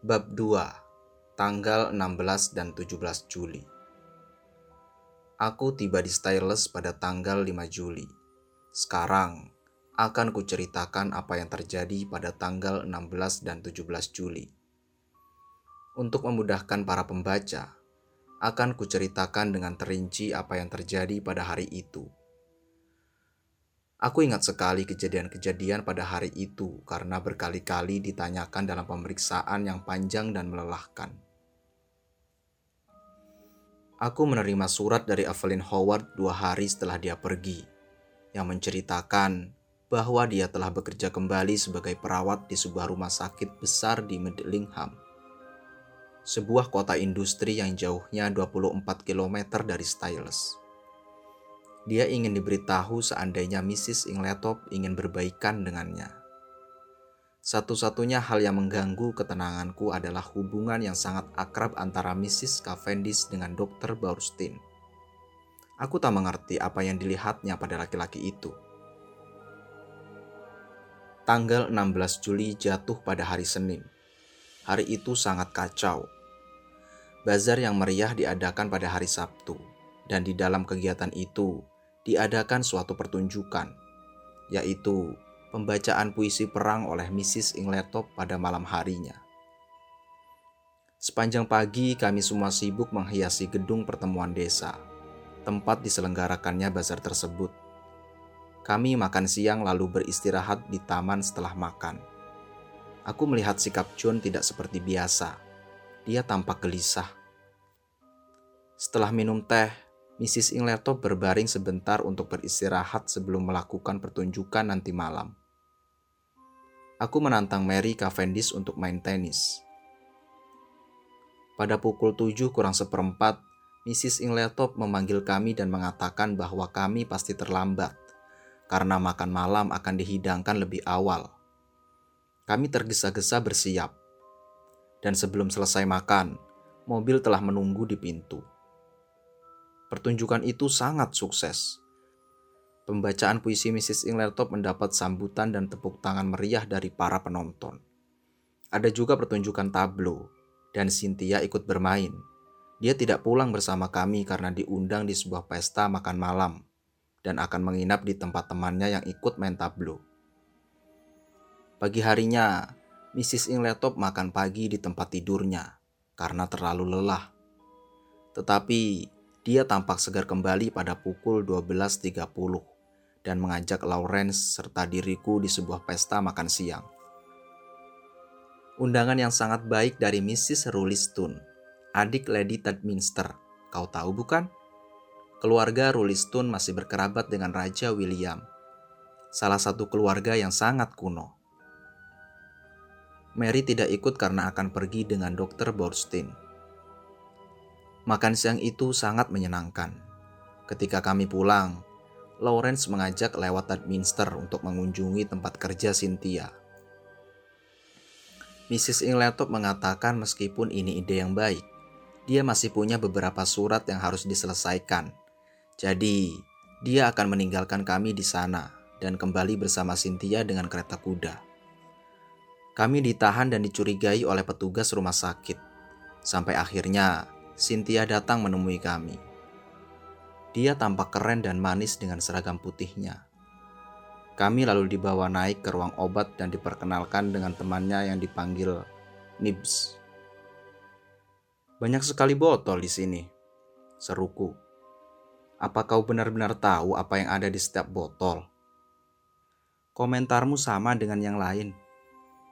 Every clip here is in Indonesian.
Bab 2 Tanggal 16 dan 17 Juli Aku tiba di Stylus pada tanggal 5 Juli. Sekarang akan kuceritakan apa yang terjadi pada tanggal 16 dan 17 Juli. Untuk memudahkan para pembaca, akan kuceritakan dengan terinci apa yang terjadi pada hari itu. Aku ingat sekali kejadian-kejadian pada hari itu karena berkali-kali ditanyakan dalam pemeriksaan yang panjang dan melelahkan. Aku menerima surat dari Evelyn Howard dua hari setelah dia pergi, yang menceritakan bahwa dia telah bekerja kembali sebagai perawat di sebuah rumah sakit besar di Middlingham, sebuah kota industri yang jauhnya 24 km dari Stylus. Dia ingin diberitahu seandainya Mrs. Ingletop ingin berbaikan dengannya. Satu-satunya hal yang mengganggu ketenanganku adalah hubungan yang sangat akrab antara Mrs. Cavendish dengan Dr. Baurstin. Aku tak mengerti apa yang dilihatnya pada laki-laki itu. Tanggal 16 Juli jatuh pada hari Senin. Hari itu sangat kacau. Bazar yang meriah diadakan pada hari Sabtu, dan di dalam kegiatan itu diadakan suatu pertunjukan, yaitu pembacaan puisi perang oleh Mrs. Ingletop pada malam harinya. Sepanjang pagi kami semua sibuk menghiasi gedung pertemuan desa, tempat diselenggarakannya bazar tersebut. Kami makan siang lalu beristirahat di taman setelah makan. Aku melihat sikap John tidak seperti biasa. Dia tampak gelisah. Setelah minum teh, Mrs. Ingletop berbaring sebentar untuk beristirahat sebelum melakukan pertunjukan nanti malam. Aku menantang Mary Cavendish untuk main tenis. Pada pukul tujuh kurang seperempat, Mrs. Ingletop memanggil kami dan mengatakan bahwa kami pasti terlambat karena makan malam akan dihidangkan lebih awal. Kami tergesa-gesa bersiap, dan sebelum selesai makan, mobil telah menunggu di pintu. Pertunjukan itu sangat sukses. Pembacaan puisi Mrs. Inglertop mendapat sambutan dan tepuk tangan meriah dari para penonton. Ada juga pertunjukan tablo, dan Cynthia ikut bermain. Dia tidak pulang bersama kami karena diundang di sebuah pesta makan malam dan akan menginap di tempat temannya yang ikut main tablo. Pagi harinya, Mrs. Ingletop makan pagi di tempat tidurnya karena terlalu lelah. Tetapi dia tampak segar kembali pada pukul 12.30 dan mengajak Lawrence serta diriku di sebuah pesta makan siang. Undangan yang sangat baik dari Mrs. Rulistone, adik Lady Tadminster. Kau tahu bukan? Keluarga Rulistone masih berkerabat dengan Raja William, salah satu keluarga yang sangat kuno. Mary tidak ikut karena akan pergi dengan Dr. Borstein Makan siang itu sangat menyenangkan. Ketika kami pulang, Lawrence mengajak lewat Tadminster untuk mengunjungi tempat kerja Cynthia. Mrs. Ingletop mengatakan meskipun ini ide yang baik, dia masih punya beberapa surat yang harus diselesaikan. Jadi, dia akan meninggalkan kami di sana dan kembali bersama Cynthia dengan kereta kuda. Kami ditahan dan dicurigai oleh petugas rumah sakit. Sampai akhirnya Cynthia datang menemui kami. Dia tampak keren dan manis dengan seragam putihnya. Kami lalu dibawa naik ke ruang obat dan diperkenalkan dengan temannya yang dipanggil Nibs. Banyak sekali botol di sini, seruku. Apa kau benar-benar tahu apa yang ada di setiap botol? Komentarmu sama dengan yang lain,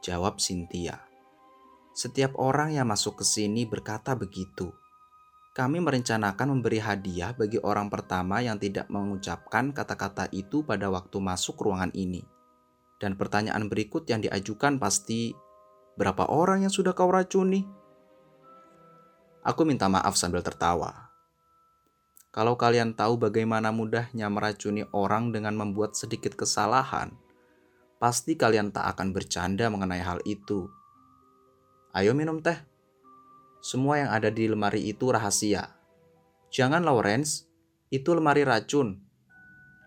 jawab Cynthia. Setiap orang yang masuk ke sini berkata begitu kami merencanakan memberi hadiah bagi orang pertama yang tidak mengucapkan kata-kata itu pada waktu masuk ruangan ini. Dan pertanyaan berikut yang diajukan pasti, berapa orang yang sudah kau racuni? Aku minta maaf sambil tertawa. Kalau kalian tahu bagaimana mudahnya meracuni orang dengan membuat sedikit kesalahan, pasti kalian tak akan bercanda mengenai hal itu. Ayo minum teh. Semua yang ada di lemari itu rahasia. Jangan Lawrence, itu lemari racun.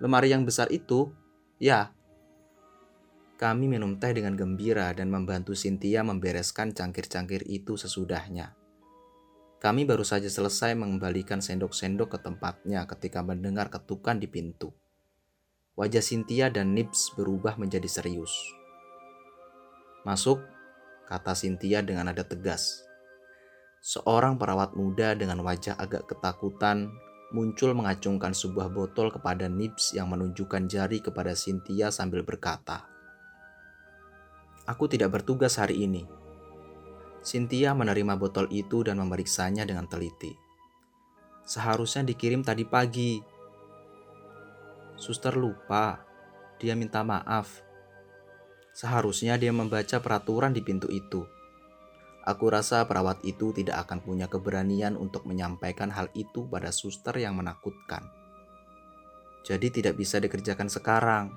Lemari yang besar itu, ya. Kami minum teh dengan gembira dan membantu Cynthia membereskan cangkir-cangkir itu sesudahnya. Kami baru saja selesai mengembalikan sendok-sendok ke tempatnya ketika mendengar ketukan di pintu. Wajah Cynthia dan Nips berubah menjadi serius. Masuk, kata Cynthia dengan nada tegas. Seorang perawat muda dengan wajah agak ketakutan muncul mengacungkan sebuah botol kepada Nips yang menunjukkan jari kepada Cynthia sambil berkata, Aku tidak bertugas hari ini. Cynthia menerima botol itu dan memeriksanya dengan teliti. Seharusnya dikirim tadi pagi. Suster lupa. Dia minta maaf. Seharusnya dia membaca peraturan di pintu itu. Aku rasa perawat itu tidak akan punya keberanian untuk menyampaikan hal itu pada suster yang menakutkan. Jadi tidak bisa dikerjakan sekarang,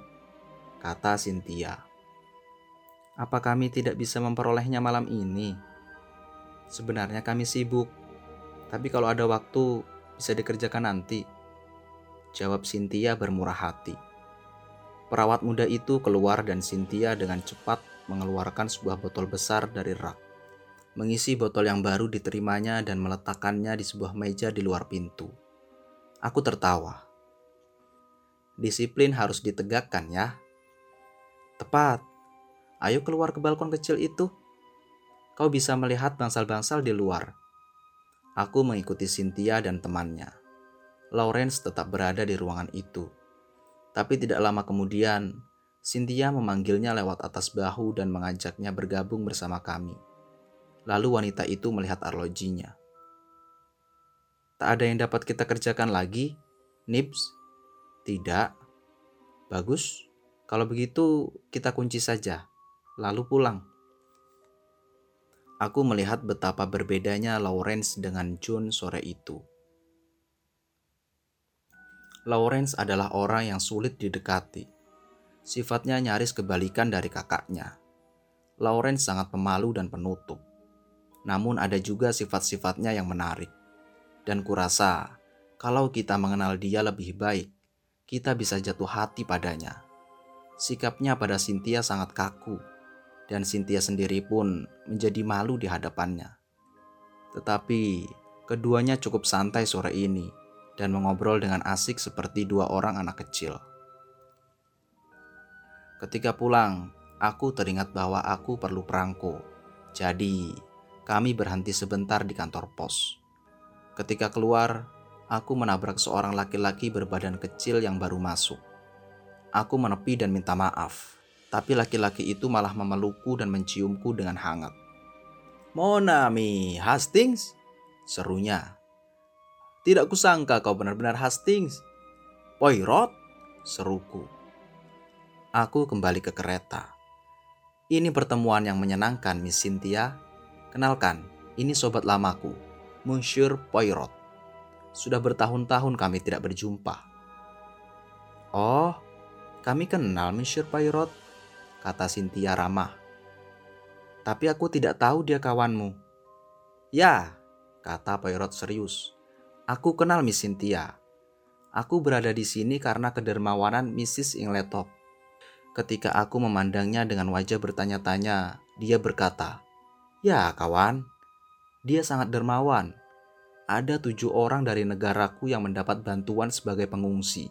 kata Cynthia. Apa kami tidak bisa memperolehnya malam ini? Sebenarnya kami sibuk, tapi kalau ada waktu bisa dikerjakan nanti. Jawab Cynthia bermurah hati. Perawat muda itu keluar dan Cynthia dengan cepat mengeluarkan sebuah botol besar dari rak. Mengisi botol yang baru diterimanya dan meletakkannya di sebuah meja di luar pintu. Aku tertawa. Disiplin harus ditegakkan ya. Tepat. Ayo keluar ke balkon kecil itu. Kau bisa melihat bangsal-bangsal di luar. Aku mengikuti Cynthia dan temannya. Lawrence tetap berada di ruangan itu. Tapi tidak lama kemudian, Cynthia memanggilnya lewat atas bahu dan mengajaknya bergabung bersama kami. Lalu wanita itu melihat arlojinya. Tak ada yang dapat kita kerjakan lagi, Nibs? Tidak. Bagus. Kalau begitu, kita kunci saja lalu pulang. Aku melihat betapa berbedanya Lawrence dengan John sore itu. Lawrence adalah orang yang sulit didekati. Sifatnya nyaris kebalikan dari kakaknya. Lawrence sangat pemalu dan penutup. Namun ada juga sifat-sifatnya yang menarik. Dan kurasa, kalau kita mengenal dia lebih baik, kita bisa jatuh hati padanya. Sikapnya pada Cynthia sangat kaku dan Cynthia sendiri pun menjadi malu di hadapannya. Tetapi keduanya cukup santai sore ini dan mengobrol dengan asik seperti dua orang anak kecil. Ketika pulang, aku teringat bahwa aku perlu perangko. Jadi, kami berhenti sebentar di kantor pos. Ketika keluar, aku menabrak seorang laki-laki berbadan kecil yang baru masuk. Aku menepi dan minta maaf tapi laki-laki itu malah memelukku dan menciumku dengan hangat. Monami, Hastings? Serunya. Tidak kusangka kau benar-benar Hastings. Poirot? Seruku. Aku kembali ke kereta. Ini pertemuan yang menyenangkan, Miss Cynthia. Kenalkan, ini sobat lamaku, Monsieur Poirot. Sudah bertahun-tahun kami tidak berjumpa. Oh, kami kenal Monsieur Poirot kata Cynthia ramah. Tapi aku tidak tahu dia kawanmu. Ya, kata Poirot serius. Aku kenal Miss Cynthia. Aku berada di sini karena kedermawanan Mrs. Ingletop. Ketika aku memandangnya dengan wajah bertanya-tanya, dia berkata, Ya kawan, dia sangat dermawan. Ada tujuh orang dari negaraku yang mendapat bantuan sebagai pengungsi.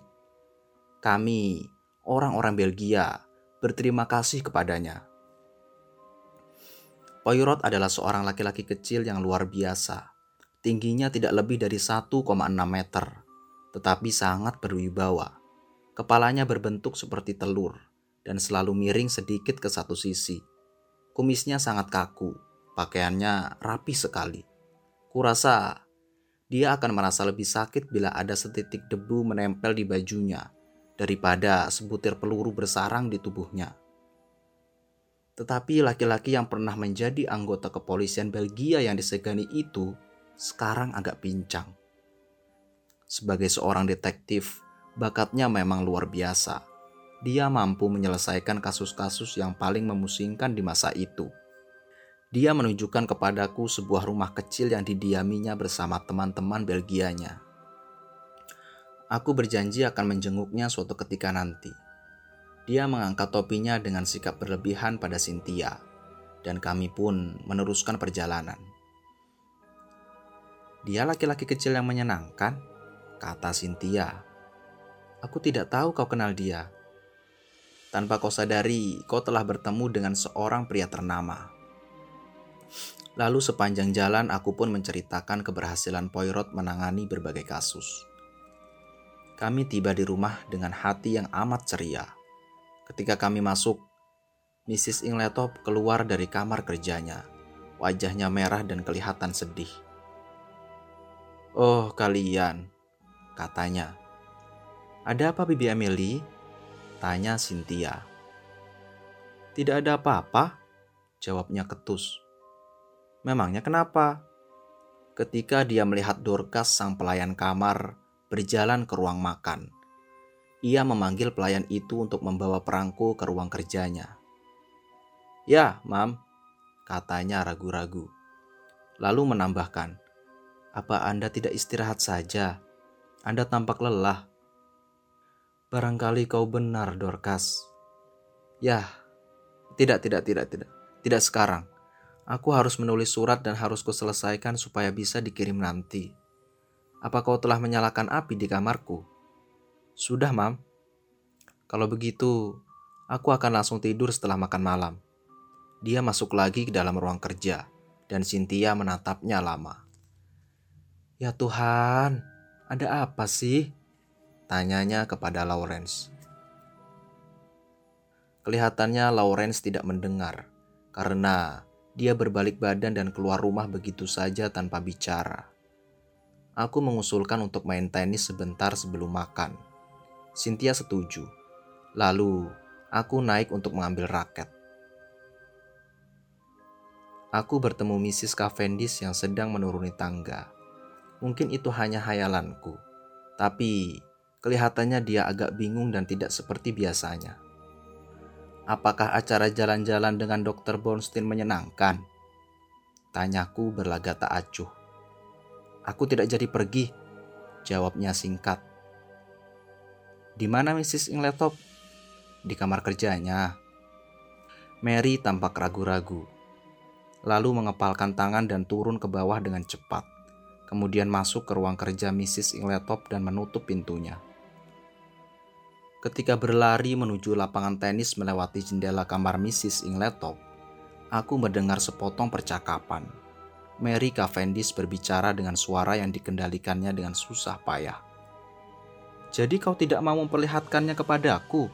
Kami, orang-orang Belgia, berterima kasih kepadanya. Poirot adalah seorang laki-laki kecil yang luar biasa. Tingginya tidak lebih dari 1,6 meter, tetapi sangat berwibawa. Kepalanya berbentuk seperti telur dan selalu miring sedikit ke satu sisi. Kumisnya sangat kaku, pakaiannya rapi sekali. Kurasa dia akan merasa lebih sakit bila ada setitik debu menempel di bajunya daripada sebutir peluru bersarang di tubuhnya. Tetapi laki-laki yang pernah menjadi anggota kepolisian Belgia yang disegani itu sekarang agak pincang. Sebagai seorang detektif, bakatnya memang luar biasa. Dia mampu menyelesaikan kasus-kasus yang paling memusingkan di masa itu. Dia menunjukkan kepadaku sebuah rumah kecil yang didiaminya bersama teman-teman Belgianya. Aku berjanji akan menjenguknya suatu ketika nanti. Dia mengangkat topinya dengan sikap berlebihan pada Cynthia, dan kami pun meneruskan perjalanan. Dia laki-laki kecil yang menyenangkan, kata Cynthia. Aku tidak tahu kau kenal dia. Tanpa kau sadari, kau telah bertemu dengan seorang pria ternama. Lalu sepanjang jalan aku pun menceritakan keberhasilan Poirot menangani berbagai kasus. Kami tiba di rumah dengan hati yang amat ceria. Ketika kami masuk, Mrs. Ingletop keluar dari kamar kerjanya. Wajahnya merah dan kelihatan sedih. Oh, kalian, katanya. Ada apa Bibi Emily? Tanya Cynthia. Tidak ada apa-apa, jawabnya ketus. Memangnya kenapa? Ketika dia melihat Dorcas sang pelayan kamar berjalan ke ruang makan. Ia memanggil pelayan itu untuk membawa perangko ke ruang kerjanya. Ya, Mam, katanya ragu-ragu. Lalu menambahkan, apa Anda tidak istirahat saja? Anda tampak lelah. Barangkali kau benar, Dorcas. Ya, tidak, tidak, tidak, tidak. Tidak sekarang. Aku harus menulis surat dan harus kuselesaikan supaya bisa dikirim nanti. Apa kau telah menyalakan api di kamarku? Sudah, Mam. Kalau begitu, aku akan langsung tidur setelah makan malam. Dia masuk lagi ke dalam ruang kerja, dan Cynthia menatapnya lama. Ya Tuhan, ada apa sih? Tanyanya kepada Lawrence. Kelihatannya Lawrence tidak mendengar, karena dia berbalik badan dan keluar rumah begitu saja tanpa bicara. Aku mengusulkan untuk main tenis sebentar sebelum makan Cynthia setuju. Lalu, aku naik untuk mengambil raket. Aku bertemu Mrs. Cavendish yang sedang menuruni tangga. Mungkin itu hanya hayalanku, tapi kelihatannya dia agak bingung dan tidak seperti biasanya. Apakah acara jalan-jalan dengan Dr. Bornstein menyenangkan? Tanyaku berlagak tak acuh. Aku tidak jadi pergi, jawabnya singkat. Di mana Mrs. Ingletop? Di kamar kerjanya. Mary tampak ragu-ragu. Lalu mengepalkan tangan dan turun ke bawah dengan cepat. Kemudian masuk ke ruang kerja Mrs. Ingletop dan menutup pintunya. Ketika berlari menuju lapangan tenis melewati jendela kamar Mrs. Ingletop, aku mendengar sepotong percakapan. Mary Cavendish berbicara dengan suara yang dikendalikannya dengan susah payah. Jadi kau tidak mau memperlihatkannya kepadaku?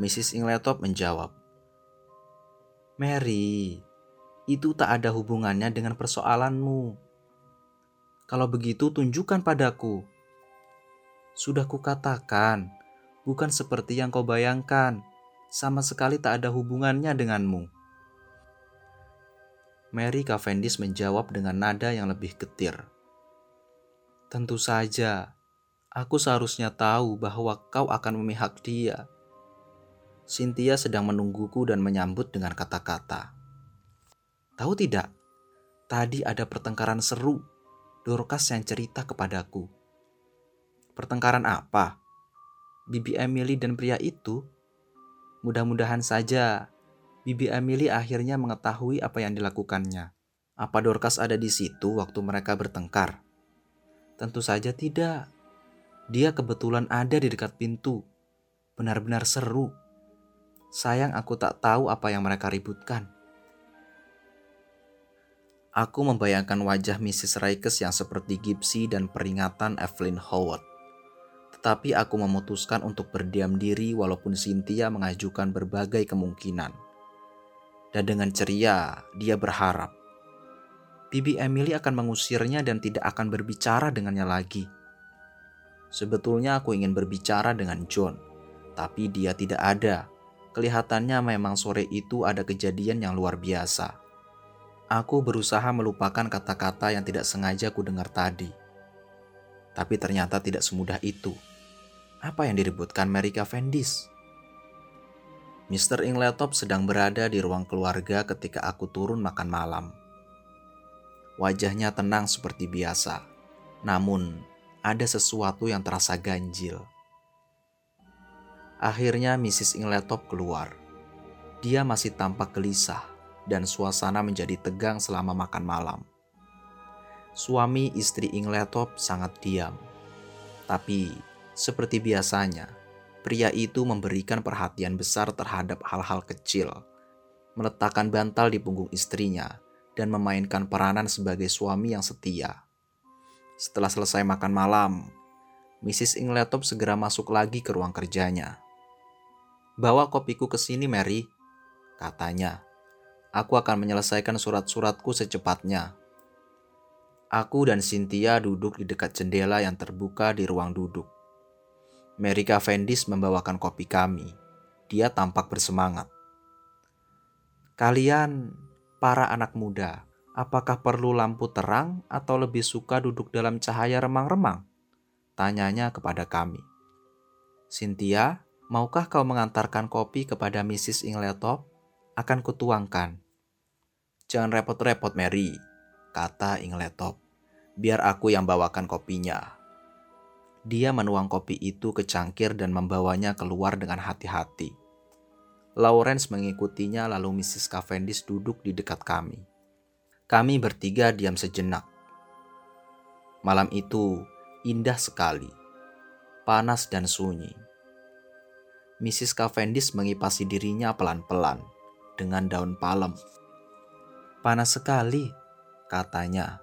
Mrs. Ingletop menjawab, Mary, itu tak ada hubungannya dengan persoalanmu. Kalau begitu tunjukkan padaku. Sudah kukatakan, bukan seperti yang kau bayangkan. Sama sekali tak ada hubungannya denganmu. Mary Cavendish menjawab dengan nada yang lebih getir. Tentu saja, aku seharusnya tahu bahwa kau akan memihak dia. Cynthia sedang menungguku dan menyambut dengan kata-kata. Tahu tidak, tadi ada pertengkaran seru. Dorcas yang cerita kepadaku. Pertengkaran apa? Bibi Emily dan pria itu? Mudah-mudahan saja Bibi Emily akhirnya mengetahui apa yang dilakukannya. Apa Dorcas ada di situ waktu mereka bertengkar? Tentu saja tidak. Dia kebetulan ada di dekat pintu. Benar-benar seru. Sayang aku tak tahu apa yang mereka ributkan. Aku membayangkan wajah Mrs. Raikes yang seperti gipsi dan peringatan Evelyn Howard. Tetapi aku memutuskan untuk berdiam diri walaupun Cynthia mengajukan berbagai kemungkinan. Dan dengan ceria, dia berharap Bibi Emily akan mengusirnya dan tidak akan berbicara dengannya lagi. Sebetulnya aku ingin berbicara dengan John, tapi dia tidak ada. Kelihatannya memang sore itu ada kejadian yang luar biasa. Aku berusaha melupakan kata-kata yang tidak sengaja ku dengar tadi. Tapi ternyata tidak semudah itu. Apa yang diributkan Mary Cavendish? Mr. Ingletop sedang berada di ruang keluarga ketika aku turun makan malam. Wajahnya tenang seperti biasa, namun ada sesuatu yang terasa ganjil. Akhirnya Mrs. Ingletop keluar. Dia masih tampak gelisah dan suasana menjadi tegang selama makan malam. Suami istri Ingletop sangat diam. Tapi seperti biasanya, pria itu memberikan perhatian besar terhadap hal-hal kecil, meletakkan bantal di punggung istrinya, dan memainkan peranan sebagai suami yang setia. Setelah selesai makan malam, Mrs. Ingletop segera masuk lagi ke ruang kerjanya. Bawa kopiku ke sini, Mary, katanya. Aku akan menyelesaikan surat-suratku secepatnya. Aku dan Cynthia duduk di dekat jendela yang terbuka di ruang duduk. Mary Cavendish membawakan kopi kami. Dia tampak bersemangat. Kalian, para anak muda, apakah perlu lampu terang atau lebih suka duduk dalam cahaya remang-remang? Tanyanya kepada kami. Cynthia, maukah kau mengantarkan kopi kepada Mrs. Ingletop? Akan kutuangkan. Jangan repot-repot, Mary, kata Ingletop. Biar aku yang bawakan kopinya. Dia menuang kopi itu ke cangkir dan membawanya keluar dengan hati-hati. Lawrence mengikutinya lalu Mrs. Cavendish duduk di dekat kami. Kami bertiga diam sejenak. Malam itu indah sekali, panas dan sunyi. Mrs. Cavendish mengipasi dirinya pelan-pelan dengan daun palem. Panas sekali, katanya.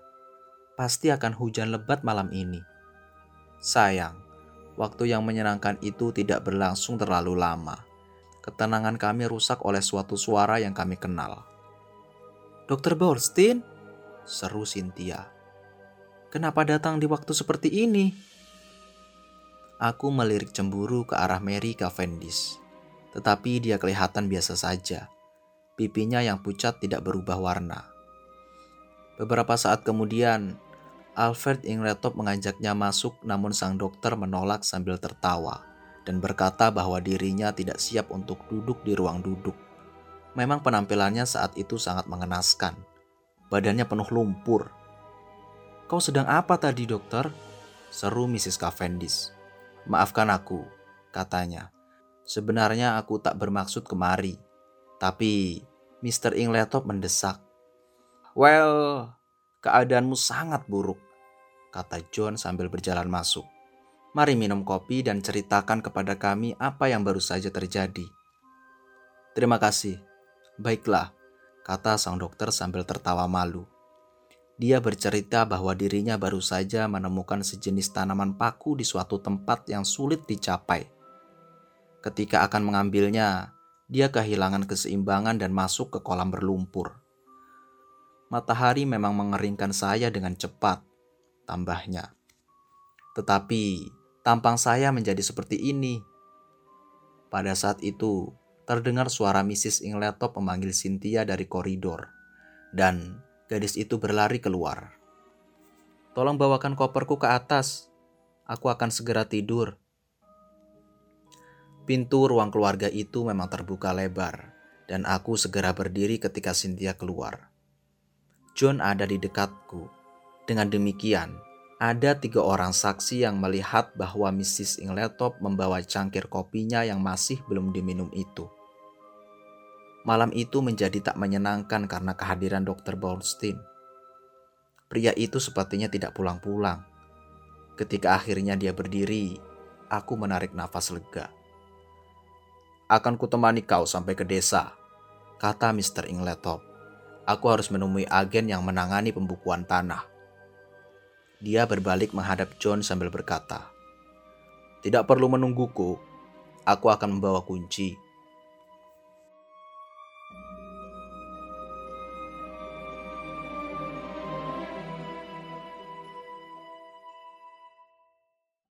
Pasti akan hujan lebat malam ini. Sayang, waktu yang menyenangkan itu tidak berlangsung terlalu lama. Ketenangan kami rusak oleh suatu suara yang kami kenal. Dokter Borstein? Seru Cynthia. Kenapa datang di waktu seperti ini? Aku melirik cemburu ke arah Mary Cavendish. Tetapi dia kelihatan biasa saja. Pipinya yang pucat tidak berubah warna. Beberapa saat kemudian, Alfred Ingletop mengajaknya masuk namun sang dokter menolak sambil tertawa dan berkata bahwa dirinya tidak siap untuk duduk di ruang duduk. Memang penampilannya saat itu sangat mengenaskan. Badannya penuh lumpur. Kau sedang apa tadi dokter? Seru Mrs. Cavendish. Maafkan aku, katanya. Sebenarnya aku tak bermaksud kemari. Tapi Mr. Ingletop mendesak. Well, keadaanmu sangat buruk kata John sambil berjalan masuk. Mari minum kopi dan ceritakan kepada kami apa yang baru saja terjadi. Terima kasih. Baiklah, kata sang dokter sambil tertawa malu. Dia bercerita bahwa dirinya baru saja menemukan sejenis tanaman paku di suatu tempat yang sulit dicapai. Ketika akan mengambilnya, dia kehilangan keseimbangan dan masuk ke kolam berlumpur. Matahari memang mengeringkan saya dengan cepat tambahnya. Tetapi tampang saya menjadi seperti ini. Pada saat itu, terdengar suara Mrs. Ingletop memanggil Cynthia dari koridor, dan gadis itu berlari keluar. Tolong bawakan koperku ke atas, aku akan segera tidur. Pintu ruang keluarga itu memang terbuka lebar, dan aku segera berdiri ketika Cynthia keluar. John ada di dekatku, dengan demikian, ada tiga orang saksi yang melihat bahwa Mrs. Ingletop membawa cangkir kopinya yang masih belum diminum itu. Malam itu menjadi tak menyenangkan karena kehadiran Dr. Bornstein. Pria itu sepertinya tidak pulang-pulang. Ketika akhirnya dia berdiri, aku menarik nafas lega. Akan kutemani kau sampai ke desa, kata Mr. Ingletop. Aku harus menemui agen yang menangani pembukuan tanah. Dia berbalik menghadap John sambil berkata, "Tidak perlu menungguku. Aku akan membawa kunci.